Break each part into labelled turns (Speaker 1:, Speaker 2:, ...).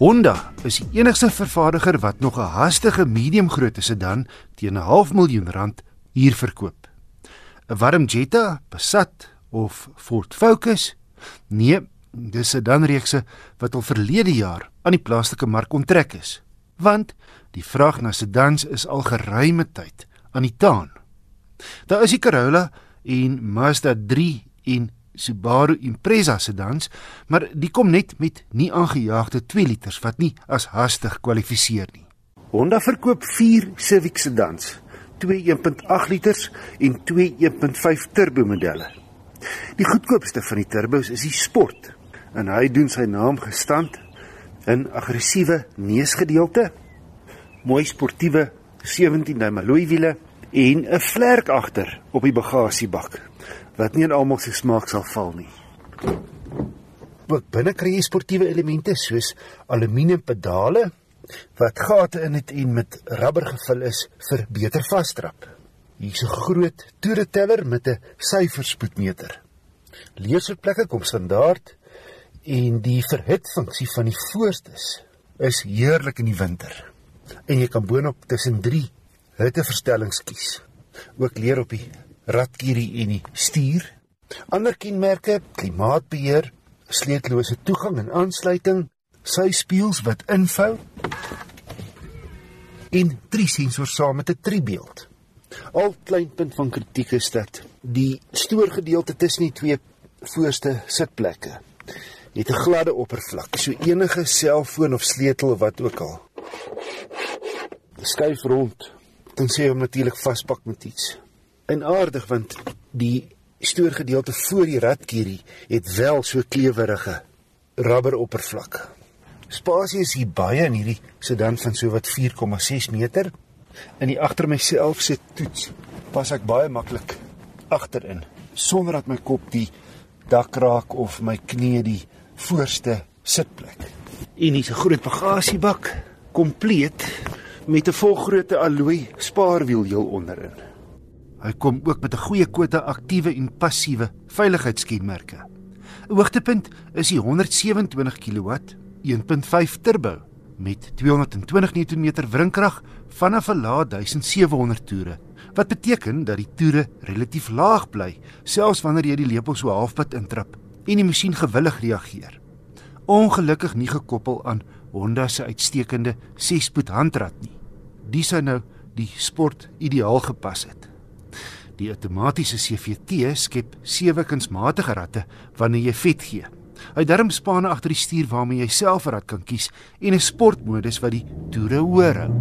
Speaker 1: Honda is die enigste vervaardiger wat nog 'n hastige medium-grootte sedan teen 'n half miljoen rand hier verkoop. 'n Warm Jetta, Passat of Ford Focus? Nee, dis sedanreekse wat al verlede jaar aan die plaaslike mark onttrek is, want die vraag na sedans is al geruime tyd aan die taan. Daar is die Corolla en Mazda 3 en Subaru Impreza sedans, maar die kom net met nie aangejaagde 2 liters wat nie as hastig kwalifiseer nie. Honda verkoop 4 Civic sedans, 2 1.8 liters en 2 1.5 turbo modelle. Die goedkoopste van die turbos is die Sport en hy doen sy naam gestand in aggressiewe neusgedeelte, mooi sportiewe 17 duim alloy wiele en 'n vlerk agter op die bagasiebak wat nie aan almal se smaak sal val nie. Ook binne kry jy sportiewe elemente soos aluminium pedale wat gate in het en met rubber gevul is vir beter vasdrap. Hier's 'n groot toereteller met 'n syferspoedmeter. Leersitplekke kom standaard en die verhitfunksie van die voorstes is heerlik in die winter. En jy kan boonop tussen 3 hitteverstellings kies. Ook leer op die radkierie en die stuur. Ander kenmerke: klimaatbeheer, sleutellose toegang en aansluiting, sy spieëls wat invou en drie sensors saam met 'n tribeeld. Al kleinpunt van kritiek is dat die stoorgedeelte tussen die twee voorste sitplekke het 'n gladde oppervlak, so enige selfoon of sleutel of wat ook al skuif rond tensy hom natuurlik vaspak met iets en aardig want die stoorgedeelte voor die radkierie het wel so klewerige rubber oppervlak. Spasie is hier baie in hierdie sedan van so wat 4,6 meter. In die agter myself se toets pas ek baie maklik agterin sonder dat my kop die dak raak of my knie die voorste sitplek. En hier's 'n groot bagasiebak kompleet met 'n volgrootte alloy spaarwiel heel onderin. Hy kom ook met 'n goeie kwota aktiewe en passiewe veiligheidskenmerke. 'n Hoogtepunt is die 127 kW 1.5 turbo met 220 Nm wrinkrag vanaf 'n lae 1700 toere. Wat beteken dat die toere relatief laag bly selfs wanneer jy die lepel so halfpad intrap en die masjien gewillig reageer. Ongelukkig nie gekoppel aan Honda se uitstekende 6-spoed handrat nie. Die sou nou die sport ideaal gepas het. Die outomatiese CVT skep sewe kunsmatige ratte wanneer jy vet gee. Hy darm spanne agter die stuur waarmee jy self 'n rat kan kies en 'n sportmodus wat die toere hoër hou.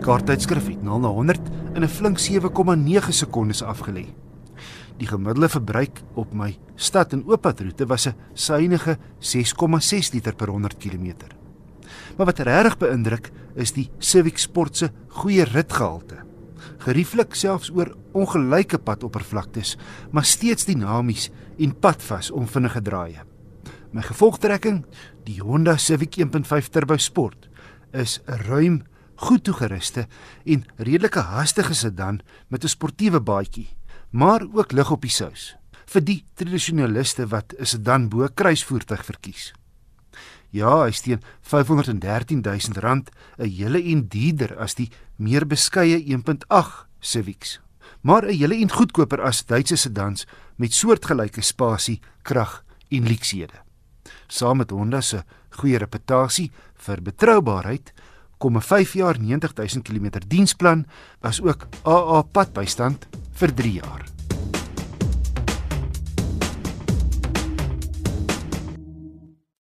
Speaker 1: Kaarttydskrif het 0 na 100 in 'n flink 7,9 sekondes afgelê. Die gemiddelde verbruik op my stad en ooppadroete was 'n suiwige 6,6 liter per 100 km. Maar wat regtig beïndruk is die Civic Sport se goeie ritgehalte. Gerieflik selfs oor ongelyke padoppervlaktes, maar steeds dinamies en padvas om vinnige draaie. My gevolgtrekking, die Honda Civic 1.5 Turbo Sport, is 'n ruim, goed toegeruste en redelike hastige sedan met 'n sportiewe baadjie, maar ook lig op die sous vir die tradisionaliste wat 'n sedan bo kruisvoertuig verkies. Ja, hy steen 513 000 rand, 'n hele en duurder as die meer beskeie 1.8 Civics. Maar 'n hele en goedkoper as Duitse sedans met soortgelyke spasie, krag en luksushede. Saam met Honda se goeie reputasie vir betroubaarheid, kom 'n 5 jaar 90 000 km diensplan as ook AA padbystand vir 3 jaar.